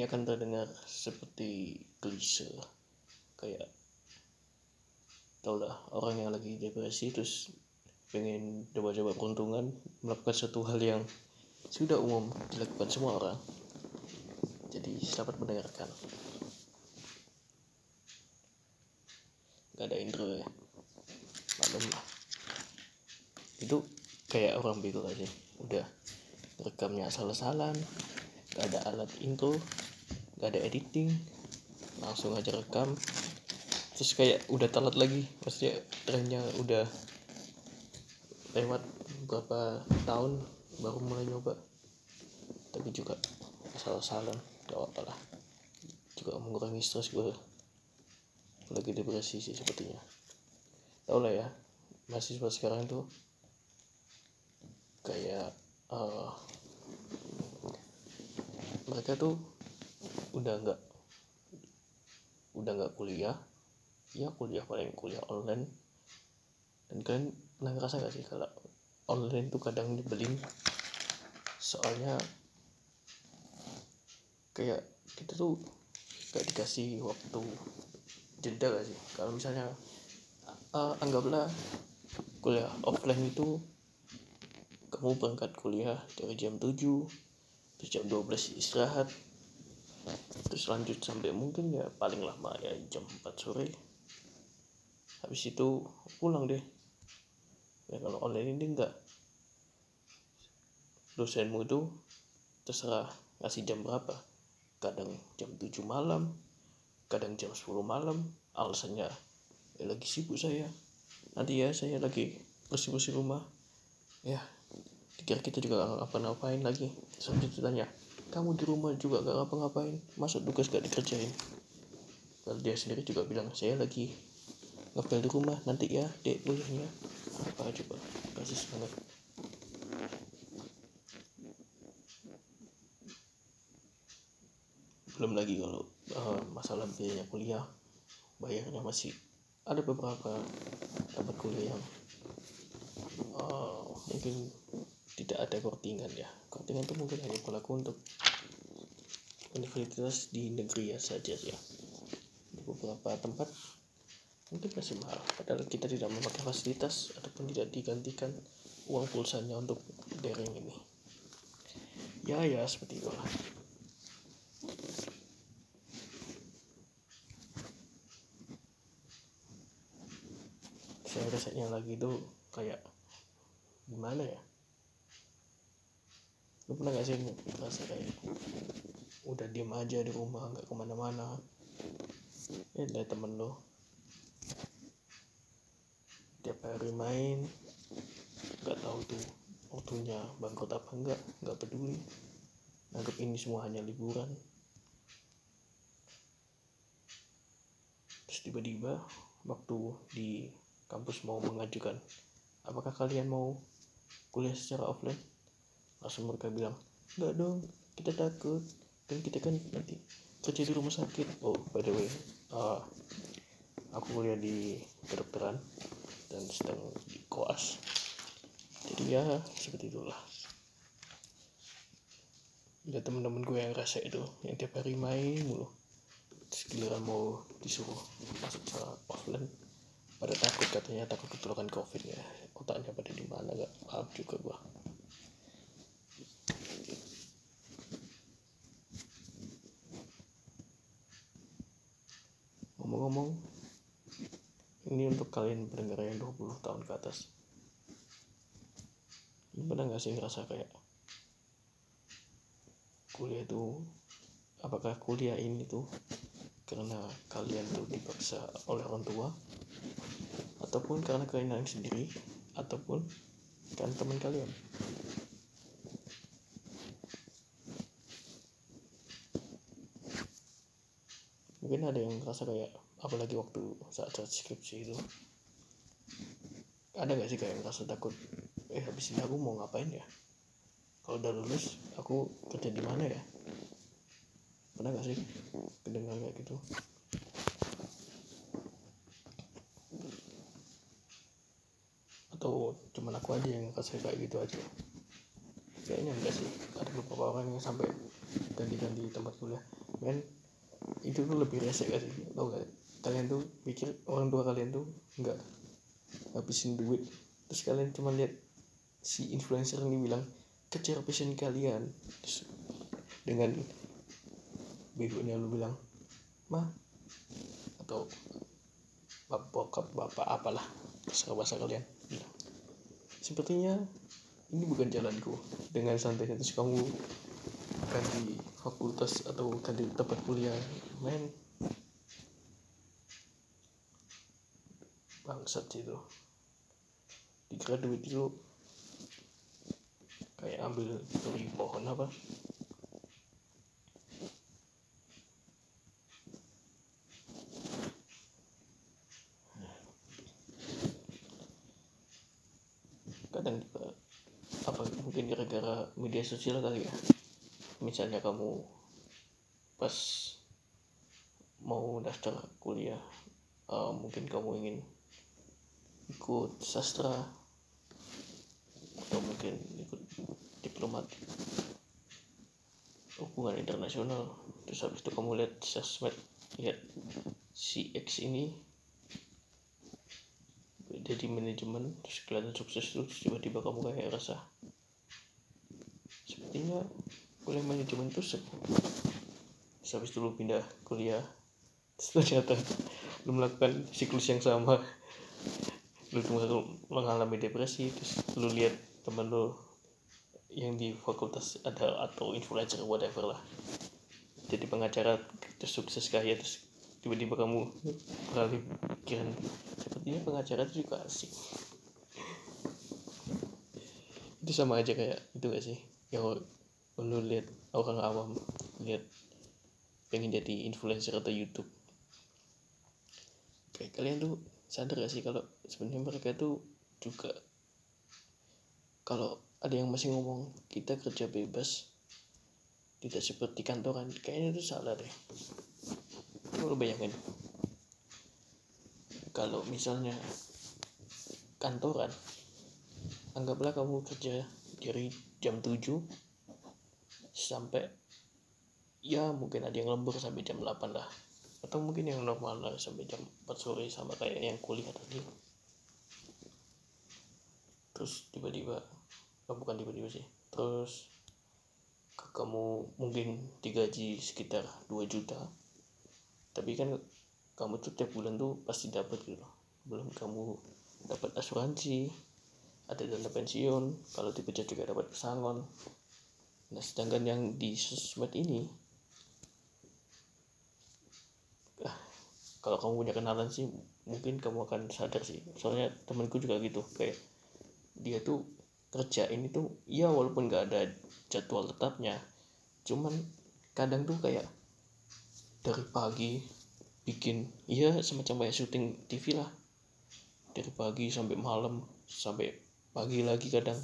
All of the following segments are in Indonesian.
ini akan terdengar seperti klise kayak tau lah orang yang lagi depresi terus pengen coba-coba peruntungan melakukan suatu hal yang sudah umum dilakukan semua orang. Jadi selamat mendengarkan. Gak ada intro ya? Maklum lah. Itu kayak orang bego aja. Udah rekamnya asal-asalan gak ada alat intro gak ada editing langsung aja rekam. Terus kayak udah telat lagi maksudnya trennya udah lewat berapa tahun baru mulai nyoba. Tapi juga asal-asalan gak apa lah. Juga mengurangi stres gue lagi depresi sih sepertinya. Tau lah ya mahasiswa sekarang tuh kayak uh, mereka tuh udah nggak udah nggak kuliah. Ya kuliah paling kuliah online. Dan kalian pernah ngerasa gak sih kalau online tuh kadang dibeli soalnya kayak kita tuh gak dikasih waktu jeda gak sih? Kalau misalnya uh, anggaplah kuliah offline itu kamu berangkat kuliah dari jam 7 terus jam 12 istirahat terus lanjut sampai mungkin ya paling lama ya jam 4 sore. Habis itu pulang deh. Ya kalau online ini enggak. Dosenmu itu terserah ngasih jam berapa. Kadang jam 7 malam kadang jam 10 malam. Alasannya ya lagi sibuk saya. Nanti ya saya lagi bersih-bersih rumah. Ya dikira kita juga ngapa-ngapain lagi. Selanjutnya tanya kamu di rumah juga gak ngapa-ngapain. Masuk tugas gak dikerjain? Lalu dia sendiri juga bilang saya lagi ngapel di rumah nanti ya dek kuliahnya apa coba? Kasih semangat belum lagi kalau uh, masalah biaya kuliah. Bayarnya masih ada beberapa tempat kuliah yang uh, mungkin tidak ada kortingan ya. Kortingan itu mungkin hanya berlaku untuk universitas di negeri ya saja ya. Di beberapa tempat mungkin masih mahal. Padahal kita tidak memakai fasilitas ataupun tidak digantikan uang pulsanya untuk daring ini. Ya ya seperti itulah. Saya rasanya lagi tuh kayak gimana ya lu pernah gak sih ngerasa kayak udah diem aja di rumah nggak ke mana-mana. Ya dari temen lo tiap hari main nggak tahu tuh waktunya bangkrut apa enggak nggak peduli. Anggap ini semua hanya liburan. Terus tiba-tiba waktu di kampus mau mengajukan apakah kalian mau kuliah secara offline langsung mereka bilang enggak dong kita takut. Kan kita kan nanti kerja di rumah sakit. Oh by the way uh, aku kuliah di kedokteran dan sedang di koas. Jadi ya seperti itulah. Ada teman-teman gue yang rasa itu yang tiap hari main mulu. Sekalian mau disuruh masuk ke offline pada takut katanya takut ketularan covid ya otaknya pada di mana gak paham juga gue ngomong-ngomong ini untuk kalian pendengar yang 20 tahun ke atas. Ini pernah gak sih ngerasa kayak kuliah itu apakah kuliah ini tuh karena kalian tuh dipaksa oleh orang tua ataupun karena keinginan sendiri ataupun kan teman kalian mungkin ada yang ngerasa kayak apalagi waktu saat saat skripsi itu. Ada gak sih kayak ngerasa takut eh habis ini aku mau ngapain ya? Kalau udah lulus aku kerja di mana ya? Pernah gak sih kedengar kayak gitu? Atau cuman aku aja yang ngerasa kayak gitu aja? Kayaknya enggak sih. Ada beberapa orang yang sampai ganti-ganti tempat kuliah. Men itu tuh lebih rese gak tau gak? Kalian tuh pikir orang tua kalian tuh nggak habisin duit. Terus kalian cuma lihat si influencer ini bilang kejar passion kalian. Terus dengan begonya lu bilang mah atau bapak bokap bapak apalah terserah bahasa kalian. Bilang sepertinya ini bukan jalanku dengan santainya terus kamu ganti fakultas atau ganti tempat kuliah. Men bangsat itu. Di graduate itu kayak ambil dari pohon apa. Kadang juga apa mungkin gara-gara media sosial kali ya misalnya kamu pas mau daftar kuliah uh, mungkin kamu ingin ikut sastra atau mungkin ikut diplomat hubungan internasional. Terus habis itu kamu lihat sosmed lihat si X ini jadi manajemen terus kelihatan sukses terus tiba-tiba kamu kayak rasa sepertinya kuliah manajemen itu seru terus habis itu lu pindah kuliah terus ternyata lu melakukan siklus yang sama. Lu mengalami depresi terus lu lihat temen lu yang di fakultas ada atau influencer whatever lah. Jadi pengacara terus sukses kaya terus tiba-tiba kamu beralih pikiran. Sepertinya pengacara itu juga asik. Itu sama aja kayak itu gak sih? Yang lu lihat orang awam lihat pengen jadi influencer atau YouTube. Kayak kalian tuh sadar gak sih kalau sebenarnya mereka tuh juga kalau ada yang masih ngomong kita kerja bebas tidak seperti kantoran. Kayaknya itu salah deh. Lo bayangin. Kalau misalnya kantoran anggaplah kamu kerja dari jam 7 sampai ya mungkin ada yang lembur sampai jam 8 lah. Atau mungkin yang normal lah sampai jam 4 sore sama kayak yang kuliah tadi. Terus tiba-tiba oh, bukan tiba-tiba sih. Terus kamu mungkin digaji sekitar 2 juta. Tapi kan kamu tuh tiap bulan tuh pasti dapat gitu belum kamu dapat asuransi ada dana pensiun kalau dipecat juga dapat pesangon nah sedangkan yang di sosmed ini ah, kalau kamu punya kenalan sih mungkin kamu akan sadar sih. Soalnya temanku juga gitu kayak dia tuh kerja ini tuh ya walaupun nggak ada jadwal tetapnya cuman kadang tuh kayak dari pagi bikin ya semacam kayak syuting TV lah. Dari pagi sampai malam sampai pagi lagi kadang.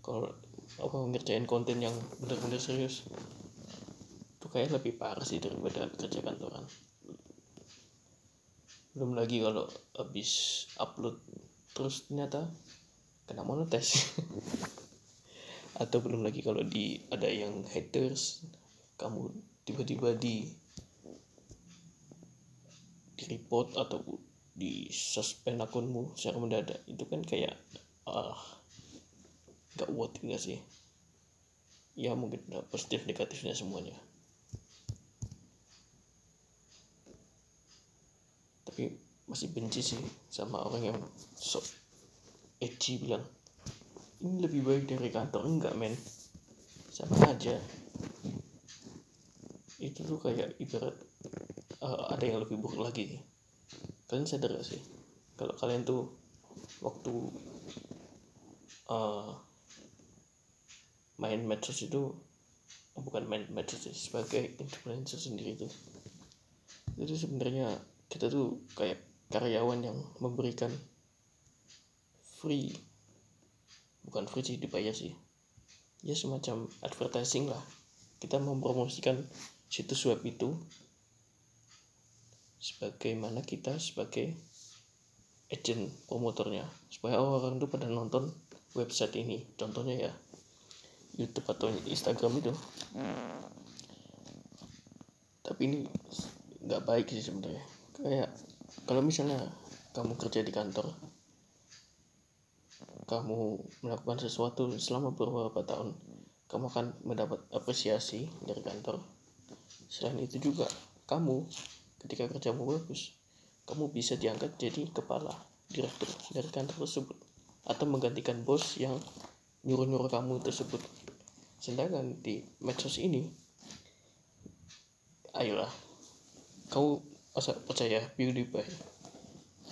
Kalau apa ngerjain konten yang benar-benar serius. Itu kayak lebih parah sih daripada kerja kantoran. Belum lagi kalau habis upload terus ternyata kena monetis. Atau belum lagi kalau di ada yang haters kamu tiba-tiba di di report atau di suspend akunmu secara mendadak. Itu kan kayak ah uh, gak worth it gak sih. Ya mungkin ada positif negatifnya semuanya. Tapi masih benci sih sama orang yang sok edgy bilang ini lebih baik dari kantor. Enggak men. Sama aja. Itu tuh kayak ibarat uh, ada yang lebih buruk lagi. Kalian sadar gak sih? Kalau kalian tuh waktu uh, main medsos itu oh, bukan main medsos sih sebagai influencer sendiri tuh jadi sebenarnya kita tuh kayak karyawan yang memberikan free bukan free sih dibayar sih. Ya semacam advertising lah. Kita mempromosikan situs web itu sebagaimana kita sebagai agent promotornya supaya orang tuh pada nonton website ini. Contohnya ya YouTube atau Instagram itu. Tapi ini nggak baik sih sebenarnya. Kayak kalau misalnya kamu kerja di kantor kamu melakukan sesuatu selama beberapa tahun kamu akan mendapat apresiasi dari kantor. Selain itu juga kamu ketika kerjamu bagus kamu bisa diangkat jadi kepala direktur dari kantor tersebut atau menggantikan bos yang nyuruh-nyuruh kamu tersebut sedangkan di medsos ini ayolah kau percaya PewDiePie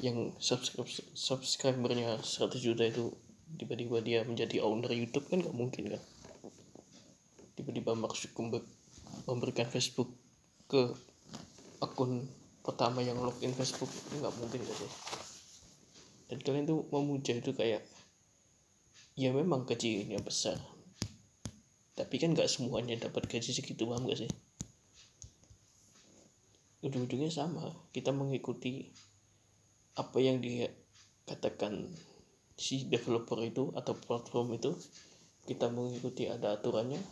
yang subscribe subscribernya 100 juta itu tiba-tiba dia menjadi owner YouTube kan gak mungkin kan? Tiba-tiba Mark Zuckerberg memberikan Facebook ke akun pertama yang login Facebook nggak mungkin sih? Dan kalian tuh memuja itu kayak ya memang gajinya besar tapi kan nggak semuanya dapat gaji segitu paham gak sih? Ujung-ujungnya sama kita mengikuti apa yang dia katakan si developer itu atau platform itu. Kita mengikuti ada aturannya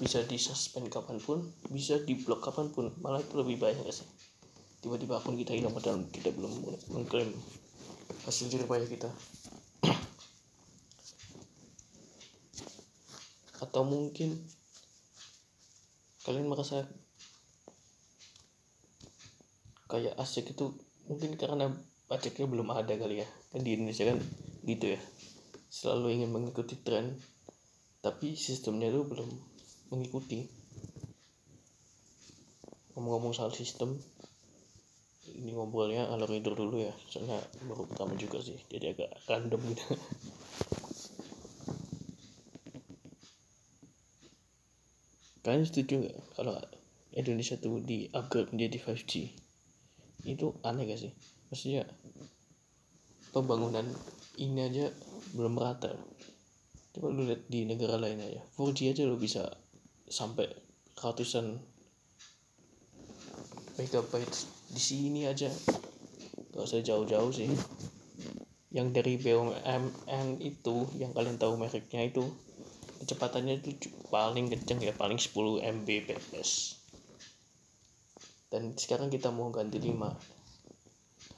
bisa disuspend kapan pun bisa diblok kapan pun malah itu lebih banyak sih? Tiba-tiba akun kita hilang padahal kita belum mengklaim hasil jeripaya kita atau mungkin kalian merasa kayak asik itu mungkin karena pajaknya belum ada kali ya. Kan di Indonesia kan gitu ya. Selalu ingin mengikuti tren tapi sistemnya itu belum mengikuti. Ngomong-ngomong soal sistem ini ngobrolnya alur tidur dulu ya. Soalnya baru pertama juga sih jadi agak random gitu kalian setuju nggak kalau Indonesia tuh di upgrade menjadi 5G itu aneh gak sih? Maksudnya pembangunan ini aja belum merata. Coba lu lihat di negara lain aja. 4G aja lo bisa sampai ratusan megabyte di sini aja. Gak usah jauh-jauh sih. Yang dari BUMN itu yang kalian tahu mereknya itu kecepatannya itu paling kenceng ya paling 10 Mbps. Dan sekarang kita mau ganti 5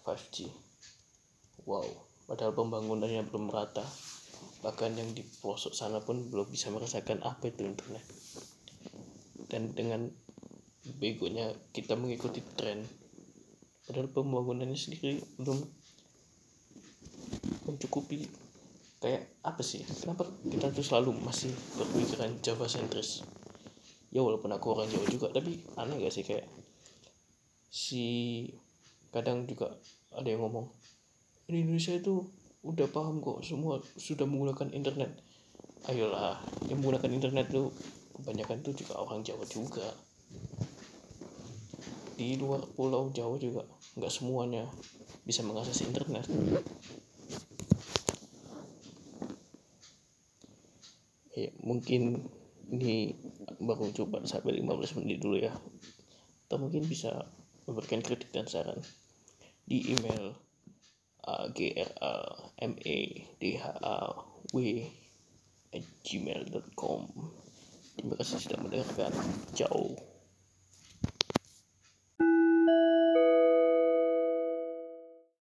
5G wow padahal pembangunannya belum rata. Bahkan yang di pelosok sana pun belum bisa merasakan apa itu internet. Dan dengan begonya kita mengikuti tren padahal pembangunannya sendiri belum mencukupi kayak apa sih? Kenapa kita tuh selalu masih berpikiran Java sentris? Ya walaupun aku orang Jawa juga tapi aneh gak sih kayak si kadang juga ada yang ngomong di Indonesia itu udah paham kok semua sudah menggunakan internet. Ayolah yang menggunakan internet tuh kebanyakan tuh juga orang Jawa juga. Di luar pulau Jawa juga nggak semuanya bisa mengakses internet ya mungkin ini baru coba sampai 15 menit dulu ya atau mungkin bisa memberikan kritik dan saran di email a g r a m e Terima kasih sudah mendengarkan. Ciao.